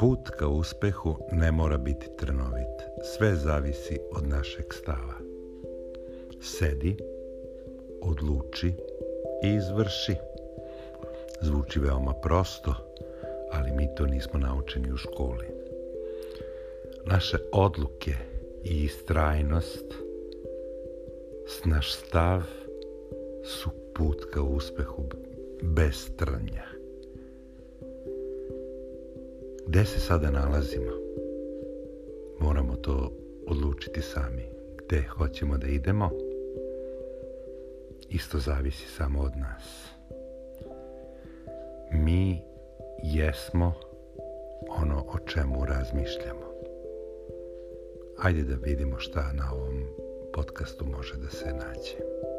Put ka uspehu ne mora biti trnovit, sve zavisi od našeg stava. Sedi, odluči i izvrši. Zvuči veoma prosto, ali mi to nismo naučeni u školi. Naše odluke i istrajnost, naš stav su put ka uspehu bez trnja. Gde se sada nalazimo? Moramo to odlučiti sami. Gde hoćemo da idemo? Isto zavisi samo od nas. Mi jesmo ono o čemu razmišljamo. Hajde da vidimo šta na ovom podcastu može da se nađe.